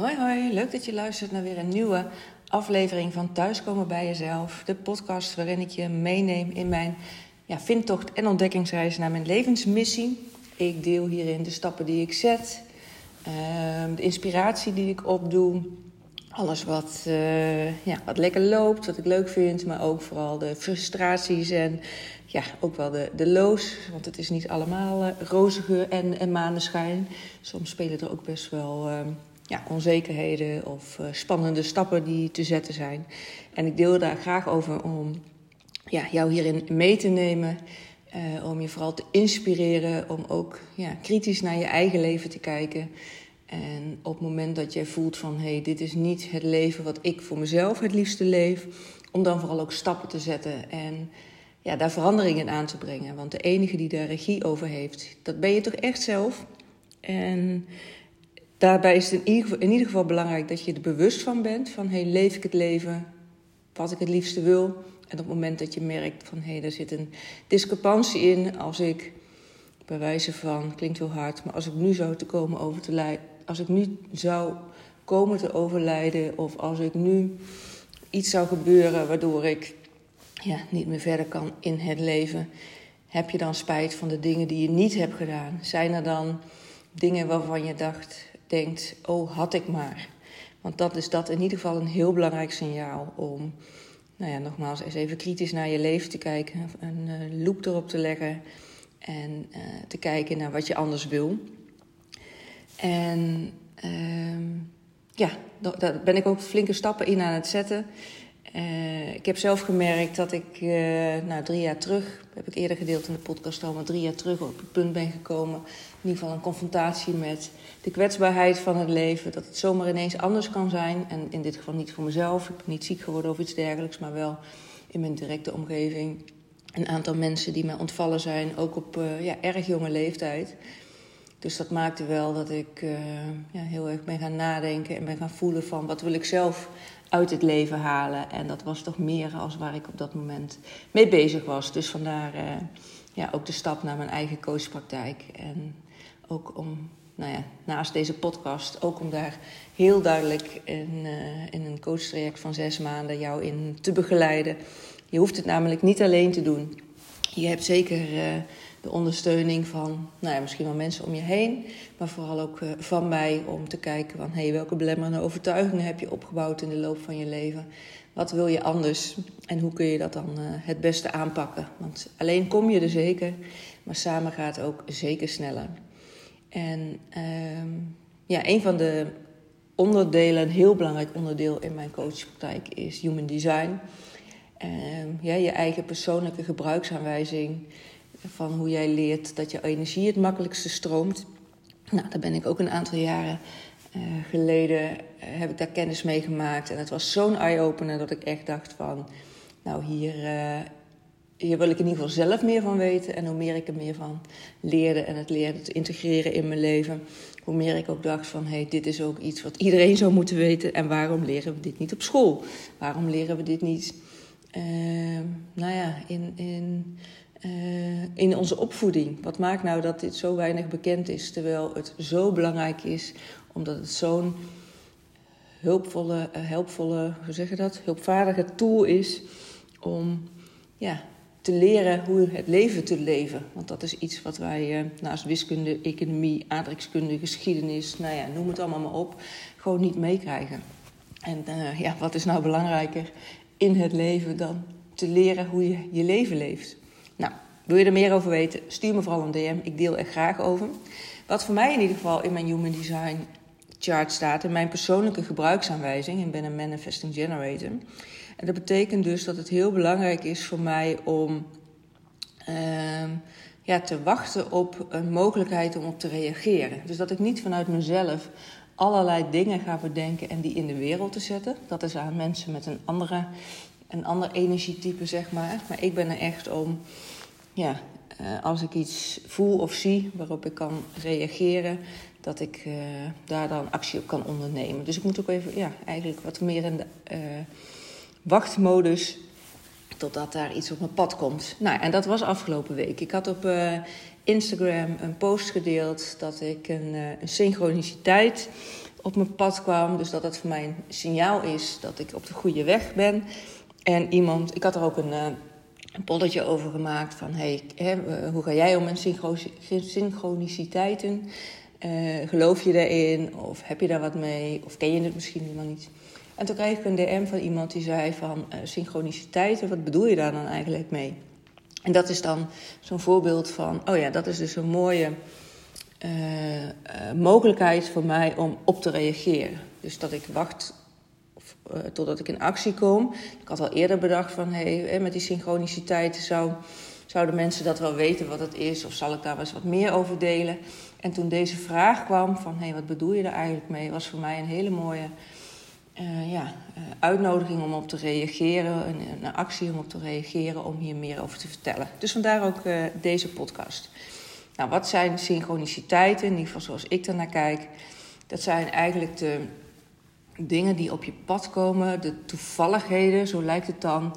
Hoi hoi, leuk dat je luistert naar weer een nieuwe aflevering van Thuiskomen bij Jezelf. De podcast waarin ik je meeneem in mijn ja, vindtocht en ontdekkingsreis naar mijn levensmissie. Ik deel hierin de stappen die ik zet, ehm, de inspiratie die ik opdoe. Alles wat, uh, ja, wat lekker loopt, wat ik leuk vind, maar ook vooral de frustraties en ja, ook wel de, de loos. Want het is niet allemaal uh, roze geur en, en maneschijn. Soms spelen er ook best wel uh, ja, onzekerheden of uh, spannende stappen die te zetten zijn. En ik deel daar graag over om ja, jou hierin mee te nemen. om je vooral te inspireren, om ook ja, kritisch naar je eigen leven te kijken. En op het moment dat jij voelt van hé, hey, dit is niet het leven wat ik voor mezelf het liefste leef, om dan vooral ook stappen te zetten en ja, daar veranderingen aan te brengen. Want de enige die daar regie over heeft, dat ben je toch echt zelf. En daarbij is het in ieder, geval, in ieder geval belangrijk dat je er bewust van bent. Van hey, leef ik het leven wat ik het liefste wil? En op het moment dat je merkt van hé, hey, er zit een discrepantie in. Als ik, bij wijze van, klinkt heel hard, maar als ik nu zou te komen over te als ik nu zou komen te overlijden of als ik nu iets zou gebeuren waardoor ik ja, niet meer verder kan in het leven. Heb je dan spijt van de dingen die je niet hebt gedaan? Zijn er dan dingen waarvan je dacht, denkt, oh had ik maar. Want dat is dat in ieder geval een heel belangrijk signaal om, nou ja, nogmaals, eens even kritisch naar je leven te kijken, een uh, loop erop te leggen en uh, te kijken naar wat je anders wil. En uh, ja, daar ben ik ook flinke stappen in aan het zetten. Uh, ik heb zelf gemerkt dat ik, uh, nou drie jaar terug, heb ik eerder gedeeld in de podcast al, maar drie jaar terug op het punt ben gekomen. In ieder geval een confrontatie met de kwetsbaarheid van het leven. Dat het zomaar ineens anders kan zijn. En in dit geval niet voor mezelf. Ik ben niet ziek geworden of iets dergelijks, maar wel in mijn directe omgeving. Een aantal mensen die mij ontvallen zijn, ook op uh, ja, erg jonge leeftijd. Dus dat maakte wel dat ik ja, heel erg ben gaan nadenken en ben gaan voelen van wat wil ik zelf uit het leven halen. En dat was toch meer als waar ik op dat moment mee bezig was. Dus vandaar uh, ja, ook de stap naar mijn eigen coachpraktijk. En ook om, nou ja, naast deze podcast, ook om daar heel duidelijk in, uh, in een coachtraject van zes maanden jou in te begeleiden. Je hoeft het namelijk niet alleen te doen. Je hebt zeker uh, de ondersteuning van nou ja, misschien wel mensen om je heen, maar vooral ook uh, van mij om te kijken van hey, welke belemmerende overtuigingen heb je opgebouwd in de loop van je leven. Wat wil je anders en hoe kun je dat dan uh, het beste aanpakken? Want alleen kom je er zeker, maar samen gaat het ook zeker sneller. En uh, ja, een van de onderdelen, een heel belangrijk onderdeel in mijn coachpraktijk is human design. Ehm, ja, je eigen persoonlijke gebruiksaanwijzing van hoe jij leert dat je energie het makkelijkste stroomt. Nou, daar ben ik ook een aantal jaren uh, geleden uh, heb ik daar kennis mee gemaakt. En het was zo'n eye-opener dat ik echt dacht van... Nou, hier, uh, hier wil ik in ieder geval zelf meer van weten. En hoe meer ik er meer van leerde en het leerde te integreren in mijn leven... hoe meer ik ook dacht van... hé, hey, dit is ook iets wat iedereen zou moeten weten. En waarom leren we dit niet op school? Waarom leren we dit niet... nou ja, in... in uh, in onze opvoeding. Wat maakt nou dat dit zo weinig bekend is, terwijl het zo belangrijk is, omdat het zo'n hulpvolle, uh, helpvolle, hoe zeg je dat, hulpvaardige tool is om ja, te leren hoe het leven te leven. Want dat is iets wat wij uh, naast wiskunde, economie, aardrijkskunde, geschiedenis, nou ja, noem het allemaal maar op, gewoon niet meekrijgen. En ja, wat is nou belangrijker in het leven dan te leren hoe je je leven leeft? Wil je er meer over weten? Stuur me vooral een DM. Ik deel er graag over. Wat voor mij in ieder geval in mijn Human Design chart staat, in mijn persoonlijke gebruiksaanwijzing. Ik ben een manifesting generator. En dat betekent dus dat het heel belangrijk is voor mij om uh, ja, te wachten op een mogelijkheid om op te reageren. Dus dat ik niet vanuit mezelf allerlei dingen ga bedenken en die in de wereld te zetten. Dat is aan mensen met een andere een ander energietype, zeg maar. Maar ik ben er echt om, ja, uh, als ik iets voel of zie waarop ik kan reageren, dat ik uh, daar dan actie op kan ondernemen. Dus ik moet ook even, ja, eigenlijk wat meer in de uh, wachtmodus totdat daar iets op mijn pad komt. Nou, en dat was afgelopen week. Ik had op Instagram een post gedeeld dat ik een, een synchroniciteit op mijn pad kwam. Dus dat het voor mij een signaal is dat ik op de goede weg ben. En iemand, ik had er ook een, een polletje over gemaakt van hey, hè, hoe ga jij om met synchroniciteiten? Uh, geloof je daarin? Of heb je daar wat mee? Of ken je het misschien helemaal niet? En toen kreeg ik een DM van iemand die zei van uh, synchroniciteiten, wat bedoel je daar dan eigenlijk mee? En dat is dan zo'n voorbeeld van, oh ja, dat is dus een mooie mogelijkheid voor mij om op te reageren. Dus dat ik wacht uh, totdat ik in actie kom. Ik had al eerder bedacht van, hé, hey, met die synchroniciteiten zou, zouden mensen dat wel weten wat het is, of zal ik daar eens wat meer over delen? En toen deze vraag kwam van, hé, hey, wat bedoel je daar eigenlijk mee, was voor mij een hele mooie uh, ja, uh, uitnodiging om op te reageren, een, een, actie om op te reageren, om hier meer over te vertellen. Dus vandaar ook deze podcast. Nou, wat zijn synchroniciteiten, in ieder geval zoals ik er naar kijk? Dat zijn eigenlijk de dingen die op je pad komen, de toevalligheden, zo lijkt het dan.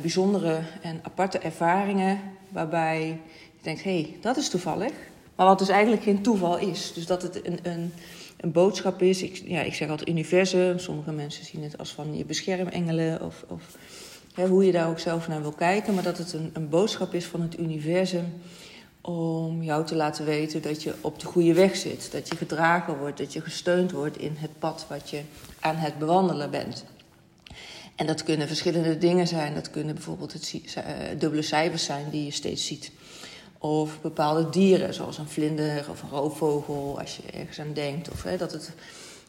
bijzondere en aparte ervaringen waarbij je denkt, hé, hey, dat is toevallig. Maar wat dus eigenlijk geen toeval is. Dus dat het een, een een boodschap is. Ik, ja, ik zeg altijd universum. Sommige mensen zien het als van je beschermengelen of, of hè, hoe je daar ook zelf naar wil kijken. Maar dat het een, een boodschap is van het universum om jou te laten weten dat je op de goede weg zit. Dat je gedragen wordt, dat je gesteund wordt in het pad wat je aan het bewandelen bent. En dat kunnen verschillende dingen zijn. Dat kunnen bijvoorbeeld het, uh, dubbele cijfers zijn die je steeds ziet. Of bepaalde dieren, zoals een vlinder of een roofvogel, als je ergens aan denkt. Of hè, dat, het,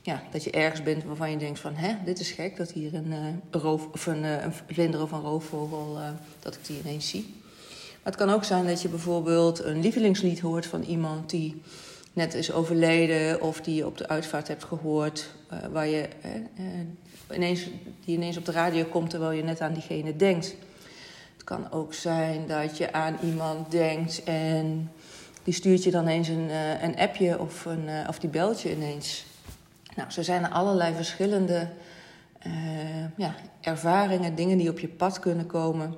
ja, dat je ergens bent waarvan je denkt van, hè, dit is gek dat hier een, uh, of een, uh, een, vlinder of een roofvogel, dat ik die ineens zie. Het kan ook zijn dat je bijvoorbeeld een lievelingslied hoort van iemand die net is overleden of die je op de uitvaart hebt gehoord, waar je ineens, die ineens op de radio komt terwijl je net aan diegene denkt. Het kan ook zijn dat je aan iemand denkt en die stuurt je dan eens een, een appje of, een, of die belt je ineens. Nou, zo zijn er allerlei verschillende ja, ervaringen, dingen die op je pad kunnen komen.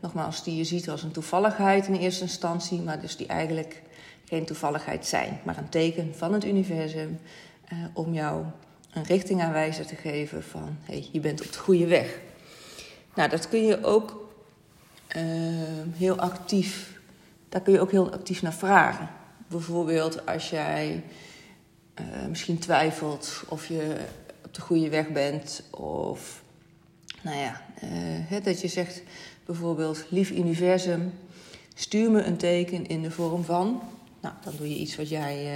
Nogmaals, die je ziet als een toevalligheid in eerste instantie, maar dus die eigenlijk geen toevalligheid zijn, maar een teken van het universum om jou een richtingaanwijzer te geven van hey, je bent op de goede weg. Nou, dat kun je ook uh, heel actief, daar kun je ook heel actief naar vragen. Bijvoorbeeld als jij misschien twijfelt of je op de goede weg bent. Of nou ja, uh, dat je zegt bijvoorbeeld, lief universum, stuur me een teken in de vorm van. Nou, dan doe je iets wat jij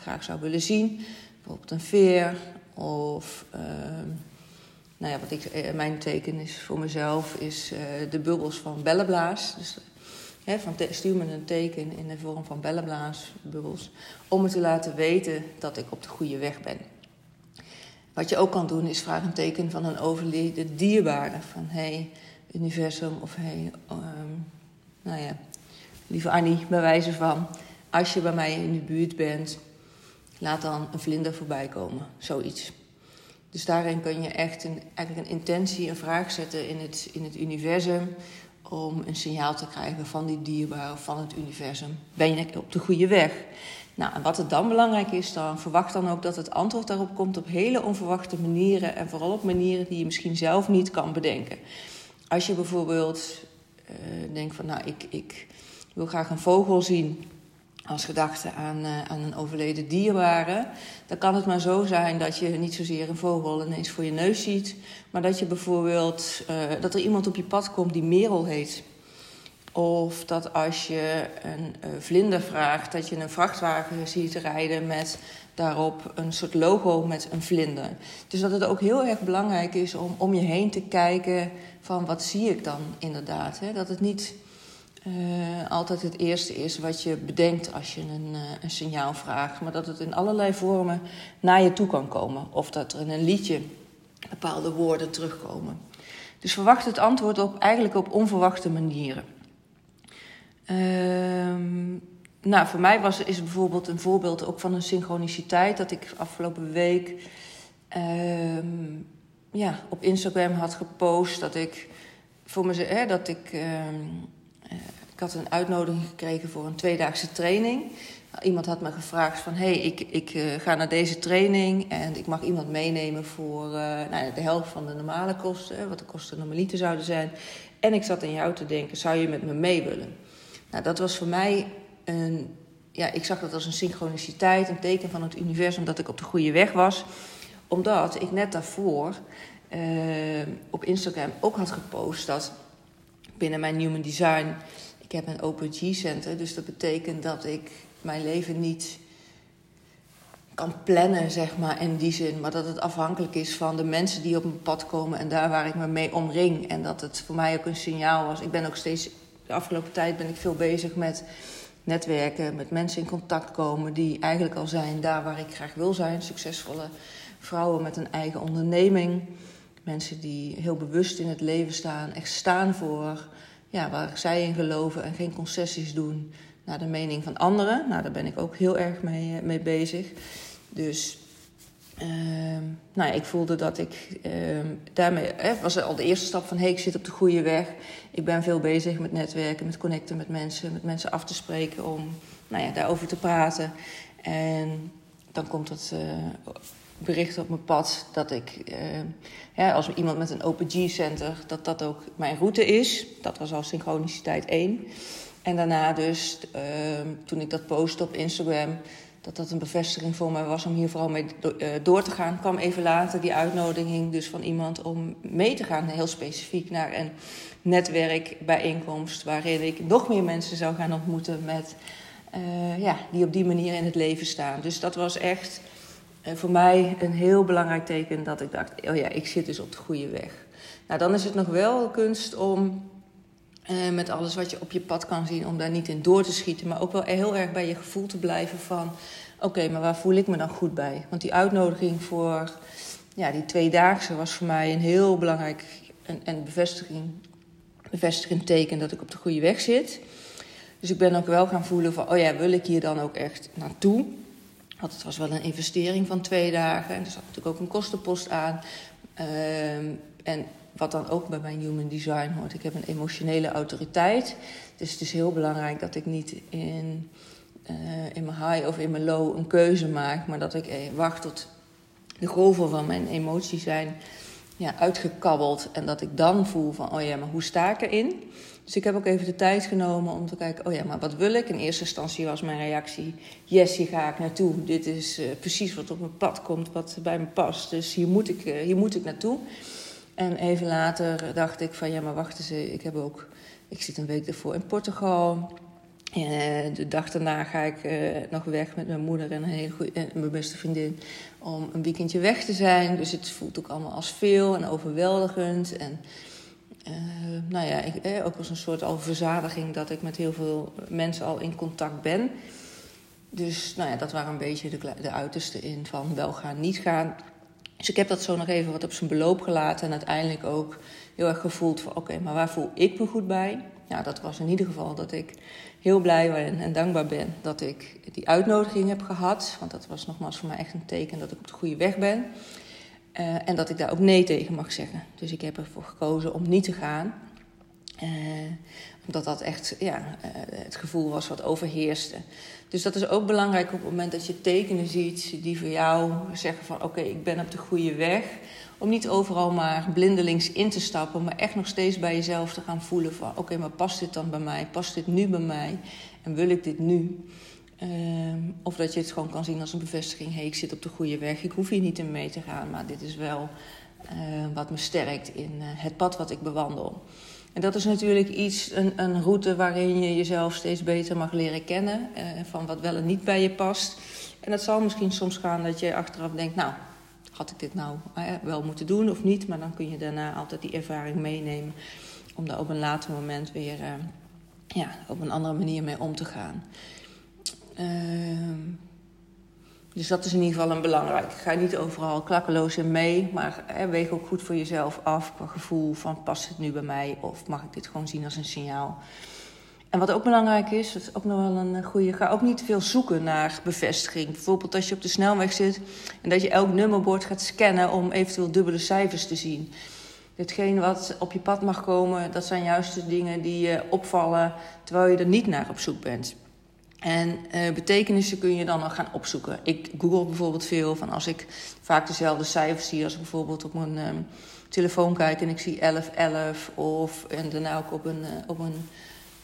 graag zou willen zien. Bijvoorbeeld een veer of ehm, nou ja, wat ik, eh, mijn teken is voor mezelf is de bubbels van bellenblaas. Dus van stuur me een teken in de vorm van bellenblaasbubbels. Om me te laten weten dat ik op de goede weg ben. Wat je ook kan doen is vragen een teken van een overleden dierbare. Van hey, universum of hey, um, nou ja, lieve Annie, bij wijze van... als je bij mij in de buurt bent, laat dan een vlinder voorbij komen. Zoiets. Dus daarin kun je echt een, eigenlijk een intentie, een vraag zetten in het, in het universum. Om een signaal te krijgen van die dierbare, van het universum. Ben je op de goede weg? Nou, en wat het dan belangrijk is, dan verwacht dan ook dat het antwoord daarop komt op hele onverwachte manieren. En vooral op manieren die je misschien zelf niet kan bedenken. Als je bijvoorbeeld uh, denkt van, nou, ik, ik wil graag een vogel zien als gedachte aan, uh, aan een overleden dierbare, dan kan het maar zo zijn dat je niet zozeer een vogel ineens voor je neus ziet, maar dat je bijvoorbeeld uh, dat er iemand op je pad komt die Merel heet. Of dat als je een uh, vlinder vraagt, dat je een vrachtwagen ziet rijden met daarop een soort logo met een vlinder. Dus dat het ook heel erg belangrijk is om om je heen te kijken van wat zie ik dan inderdaad. Hè? Dat het niet uh, altijd het eerste is wat je bedenkt als je een, uh, een signaal vraagt. Maar dat het in allerlei vormen naar je toe kan komen. Of dat er in een liedje bepaalde woorden terugkomen. Dus verwacht het antwoord op, eigenlijk op onverwachte manieren. Uh, nou, voor mij was, is bijvoorbeeld een voorbeeld ook van een synchroniciteit. Dat ik afgelopen week ehm, ja, op Instagram had gepost dat ik voor me, hè, dat ik ehm, ik had een uitnodiging gekregen voor een tweedaagse training. iemand had me gevraagd van... hé, hey, ik, ik uh, ga naar deze training en ik mag iemand meenemen voor uh, nou, de helft van de normale kosten... wat de kosten normaliter zouden zijn. En ik zat in jou te denken, zou je met me mee willen? Nou, dat was voor mij een... Ja, ik zag dat als een synchroniciteit, een teken van het universum... dat ik op de goede weg was. Omdat ik net daarvoor uh, op Instagram ook had gepost... dat binnen mijn Human Design... Ik heb een Open G-center, dus dat betekent dat ik mijn leven niet kan plannen, zeg maar, in die zin. Maar dat het afhankelijk is van de mensen die op mijn pad komen en daar waar ik me mee omring. En dat het voor mij ook een signaal was. Ik ben ook steeds, de afgelopen tijd ben ik veel bezig met netwerken, met mensen in contact komen die eigenlijk al zijn daar waar ik graag wil zijn. Succesvolle vrouwen met een eigen onderneming. Mensen die heel bewust in het leven staan, echt staan voor ja, waar zij in geloven en geen concessies doen naar de mening van anderen. Nou, daar ben ik ook heel erg mee, eh, mee bezig. Dus uh, nou, ik voelde dat ik uh, daarmee eh, was al de eerste stap van hey, ik zit op de goede weg. Ik ben veel bezig met netwerken, met connecten met mensen, met mensen af te spreken om nou ja, daarover te praten. En dan komt het uh, bericht op mijn pad dat ik, uh, ja, als iemand met een Open G-center, dat dat ook mijn route is. Dat was al synchroniciteit 1. En daarna dus, toen ik dat postte op Instagram, dat dat een bevestiging voor mij was om hier vooral mee uh, door te gaan, kwam even later die uitnodiging dus van iemand om mee te gaan, heel specifiek naar een netwerkbijeenkomst, waarin ik nog meer mensen zou gaan ontmoeten met, uh, ja, die op die manier in het leven staan. Dus dat was echt uh, voor mij een heel belangrijk teken dat ik dacht, oh ja, ik zit dus op de goede weg. Nou, dan is het nog wel kunst om uh, met alles wat je op je pad kan zien, om daar niet in door te schieten. Maar ook wel heel erg bij je gevoel te blijven van... oké, maar waar voel ik me dan goed bij? Want die uitnodiging voor ja, die tweedaagse was voor mij een heel belangrijk... en, en bevestiging, bevestigend teken dat ik op de goede weg zit. Dus ik ben ook wel gaan voelen van... oh ja, wil ik hier dan ook echt naartoe? Want het was wel een investering van twee dagen. En er zat natuurlijk ook een kostenpost aan. Uh, en wat dan ook bij mijn human design hoort. Ik heb een emotionele autoriteit. Dus het is heel belangrijk dat ik niet in, uh, in mijn high of in mijn low een keuze maak. Maar dat ik eh, wacht tot de golven van mijn emoties zijn ja, uitgekabbeld. En dat ik dan voel van, oh ja, maar hoe sta ik erin? Dus ik heb ook even de tijd genomen om te kijken, oh ja, maar wat wil ik? In eerste instantie was mijn reactie, yes, hier ga ik naartoe. Dit is uh, precies wat op mijn pad komt, wat bij me past. Dus hier moet ik, hier moet ik naartoe. En even later dacht ik van ja, maar wacht eens, ik heb ook, ik zit een week ervoor in Portugal. En de dag daarna ga ik uh, nog weg met mijn moeder en een hele goede, en mijn beste vriendin om een weekendje weg te zijn. Dus het voelt ook allemaal als veel en overweldigend. En uh, nou ja, ik, eh, ook als een soort al verzadiging dat ik met heel veel mensen al in contact ben. Dus nou ja, dat waren een beetje de, de uiterste in van wel gaan, niet gaan. Dus ik heb dat zo nog even wat op zijn beloop gelaten en uiteindelijk ook heel erg gevoeld van oké, maar waar voel ik me goed bij? Ja, dat was in ieder geval dat ik heel blij ben en dankbaar ben dat ik die uitnodiging heb gehad. Want dat was nogmaals voor mij echt een teken dat ik op de goede weg ben. Uh, en dat ik daar ook nee tegen mag zeggen. Dus ik heb ervoor gekozen om niet te gaan. Uh, omdat dat echt ja, uh, het gevoel was wat overheerste. Dus dat is ook belangrijk op het moment dat je tekenen ziet die voor jou zeggen van oké, ik ben op de goede weg. Om niet overal maar blindelings in te stappen, maar echt nog steeds bij jezelf te gaan voelen van oké, maar past dit dan bij mij? Past dit nu bij mij? En wil ik dit nu? Um, of dat je het gewoon kan zien als een bevestiging. Hé, hey, ik zit op de goede weg. Ik hoef hier niet in mee te gaan. Maar dit is wel uh, wat me sterkt in uh, het pad wat ik bewandel. En dat is natuurlijk iets, een, een route waarin je jezelf steeds beter mag leren kennen. Uh, van wat wel en niet bij je past. En dat zal misschien soms gaan dat je achteraf denkt, nou, had ik dit nou wel moeten doen of niet? Maar dan kun je daarna altijd die ervaring meenemen. Om daar op een later moment weer ja, op een andere manier mee om te gaan. Uh, dus dat is in ieder geval een belangrijk. Ga niet overal klakkeloos in mee, maar hè, weeg ook goed voor jezelf af qua gevoel van past het nu bij mij of mag ik dit gewoon zien als een signaal. En wat ook belangrijk is, dat is ook nog wel een goede, ga ook niet te veel zoeken naar bevestiging. Bijvoorbeeld als je op de snelweg zit en dat je elk nummerbord gaat scannen om eventueel dubbele cijfers te zien. Hetgeen wat op je pad mag komen, dat zijn juist de dingen die je opvallen terwijl je er niet naar op zoek bent. En uh, betekenissen kun je dan nog gaan opzoeken. Ik google bijvoorbeeld veel van als ik vaak dezelfde cijfers zie als ik bijvoorbeeld op mijn um, telefoon kijk en ik zie 1111 of en daarna ook op een, uh, op een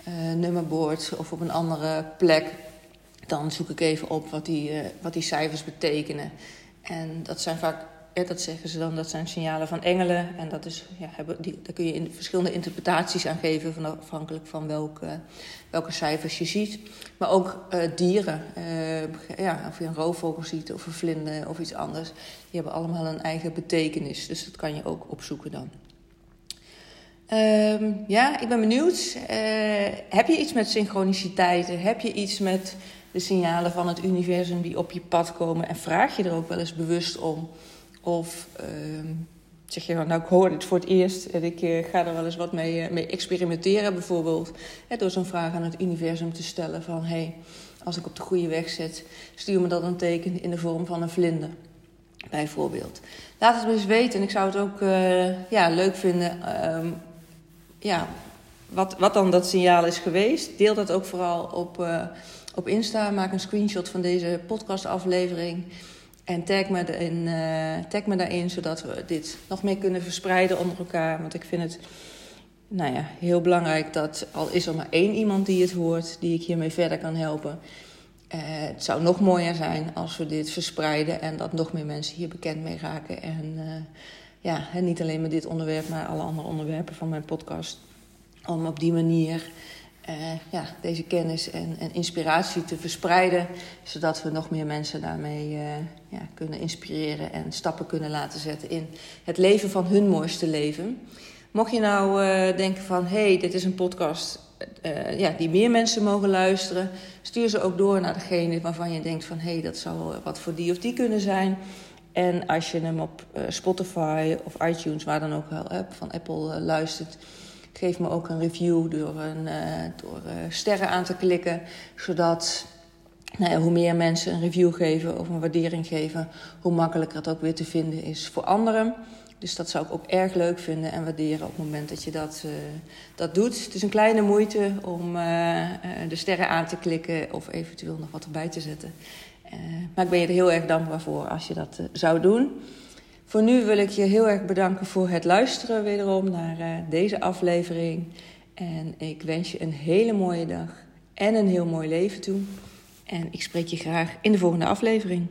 uh, nummerbord of op een andere plek. Dan zoek ik even op wat die, wat die cijfers betekenen. En dat zijn vaak ja, dat zeggen ze dan, dat zijn signalen van engelen. En dat is, ja, hebben die, daar kun je in verschillende interpretaties aan geven, van, afhankelijk van welke, welke cijfers je ziet. Maar ook uh, dieren, ja, of je een roofvogel ziet of een vlinder of iets anders, die hebben allemaal een eigen betekenis. Dus dat kan je ook opzoeken dan. Um, ja, ik ben benieuwd. Heb je iets met synchroniciteiten? Heb je iets met de signalen van het universum die op je pad komen? En vraag je er ook wel eens bewust om? Of uh, zeg je van, nou ik hoor het voor het eerst en ik uh, ga er wel eens wat mee, uh, mee experimenteren bijvoorbeeld. Hè, door zo'n vraag aan het universum te stellen van, hé, hey, als ik op de goede weg zit, stuur me dat een teken in de vorm van een vlinder. Bijvoorbeeld. Laat het me eens weten en ik zou het ook uh, ja, leuk vinden um, ja, wat, wat dan dat signaal is geweest. Deel dat ook vooral op, op Insta. Maak een screenshot van deze podcastaflevering. En tag me, uh, tag me daarin, zodat we dit nog meer kunnen verspreiden onder elkaar. Want ik vind het nou ja, heel belangrijk dat, al is er maar één iemand die het hoort, die ik hiermee verder kan helpen. Uh, het zou nog mooier zijn als we dit verspreiden en dat nog meer mensen hier bekend mee raken. En uh, ja, niet alleen met dit onderwerp, maar alle andere onderwerpen van mijn podcast. Om op die manier uh, ja, deze kennis en, en, inspiratie te verspreiden, zodat we nog meer mensen daarmee uh, ja, kunnen inspireren en stappen kunnen laten zetten in het leven van hun mooiste leven. Mocht je nou uh, denken van, hey, dit is een podcast ja, die meer mensen mogen luisteren, stuur ze ook door naar degene waarvan je denkt van, hey, dat zou wat voor die of die kunnen zijn. En als je hem op Spotify of iTunes, waar dan ook wel van Apple luistert, Geef me ook een review door, een, uh, door uh, sterren aan te klikken. Zodat nou hoe meer mensen een review geven of een waardering geven, hoe makkelijker het ook weer te vinden is voor anderen. Dus dat zou ik ook erg leuk vinden en waarderen op het moment dat je dat, uh, dat doet. Het is een kleine moeite om de sterren aan te klikken of eventueel nog wat erbij te zetten. maar ik ben je er heel erg dankbaar voor als je dat zou doen. Voor nu wil ik je heel erg bedanken voor het luisteren wederom naar uh, deze aflevering. En ik wens je een hele mooie dag en een heel mooi leven toe. En ik spreek je graag in de volgende aflevering.